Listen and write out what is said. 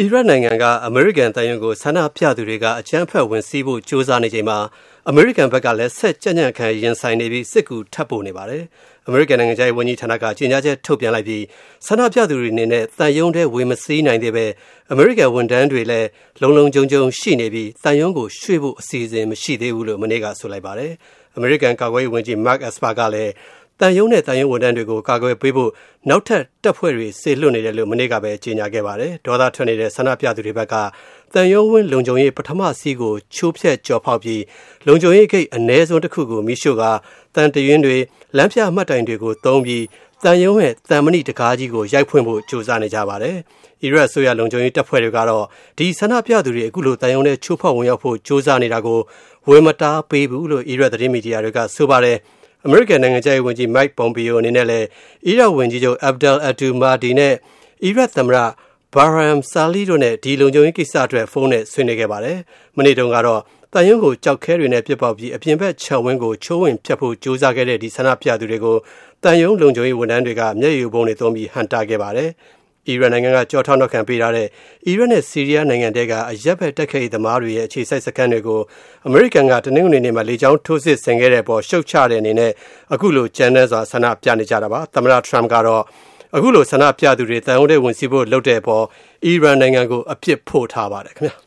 အီရတ်နိုင်ငံကအမေရိကန်သံရုံးကိုဆန္ဒပြသူတွေက အကြမ်းဖက်ဝင်စီးဖို့ကြိုးစားနေချိန်မှာအမေရိကန်ဘက်ကလည်းဆက်ကြံ့ကြံ့ခံရင်ဆိုင်နေပြီးစစ်ကူထပ်ပို့နေပါတယ်။အမေရိကန်နိုင်ငံခြားရေးဝန်ကြီးဌာနကကြေညာချက်ထုတ်ပြန်လိုက်ပြီးဆန္ဒပြသူတွေအနေနဲ့သံရုံးထဲဝင်မစီးနိုင်သေးပဲအမေရိကန်ဝန်ထမ်းတွေလည်းလုံလုံခြုံခြုံရှိနေပြီးသံရုံးကိုရွှေ့ဖို့အစီအစဉ်မရှိသေးဘူးလို့မနေ့ကဆိုလိုက်ပါတယ်။အမေရိကန်ကာကွယ်ရေးဝန်ကြီး Mark Esper ကလည်း သံရုံးနဲ့သံရုံးဝန်ထမ်းတွေကိုကာကွယ်ပေးဖို့နောက်ထပ်တပ်ဖွဲ့တွေစေလွှတ်နေတယ်လို့မနေ့ကပဲကြေညာခဲ့ပါတယ်။ဒေါသထွက်နေတဲ့ဆန္ဒပြသူတွေဘက်ကသံရုံးဝင်းလုံခြုံရေးပထမစီးကိုချိုးဖျက်ကျော်ဖောက်ပြီးလုံခြုံရေးဂိတ်အ ਨੇ ဆုံးတစ်ခုကိုမိရှို့ကတန်တရင်တွေလမ်းပြမှတ်တိုင်တွေကိုသုံးပြီးတန်ရုံးရဲ့တန်မဏိတကားကြီးကိုရိုက်ဖွင့်ဖို့ကြိုးစားနေကြပါတယ်။အီရတ်ဆိုရလုံခြုံရေးတပ်ဖွဲ့တွေကတော့ဒီဆန္ဒပြသူတွေအခုလိုတန်ရုံးနဲ့ချိုးဖောက်ဝင်ရောက်ဖို့ကြိုးစားနေတာကိုဝေမတားပေးဘူးလို့အီရတ်သတင်းမီဒီယာတွေကဆိုပါတယ်။ အမေရိကန်နိုင်ငံခြားရေးဝန်ကြီး Mike Pompeo အနေနဲ့လည်းအီရတ်ဝန်ကြီးချုပ် Abdel Abdul Mahdi နဲ့အီရတ်သမ္မတ Barham Salih တို့နဲ့ဒီလုံခြုံရေးကိစ္စအတွက်ဖုန်းနဲ့ဆွေးနွေးခဲ့ပါတယ်။မနေ့တုန်းကတော့တန်ယုံကိုကြောက်ခဲတွေနဲ့ပြစ်ပေါက်ပြီးအပြင်ဘက်ခြံဝင်းကိုချိုးဝင်ဖြတ်ဖို့ကြိုးစားခဲ့တဲ့ဒီဆန္ဒပြသူတွေကိုတန်ယုံလုံခြုံရေးဝန်ထမ်းတွေကမျက်ရည်ပုံတွေသုံးပြီးဟန်တာခဲ့ပါတယ်။ အီရန်နိုင်ငံကကြောထောက်နောက်ခံပေးထားတဲ့အီရတ်နဲ့ဆီးရီးယားနိုင်ငံတွေက အရက်ဘက်တက်ခဲ့သမားတွေရဲ့အခြေစိုက်စခန်းတွေကိုအမေရိကန်ကတနင်္ဂနွေနေ့မှာလေကြောင်းထိုးစစ်ဆင်ခဲ့တဲ့ပေါ်ရှုတ်ချတဲ့အနေနဲ့အခုလိုကြမ်းတမ်းစွာဆန္ဒပြနေကြတာပါသမ္မတထရမ့်ကတော့အခုလိုဆန္ဒပြသူတွေတန်ရုံးတဲ့ဝင်စီဖို့လုပ်တဲ့အပေါ်အီရန်နိုင်ငံကိုအပြစ်ဖို့ထားပါတယ်ခင်ဗျာ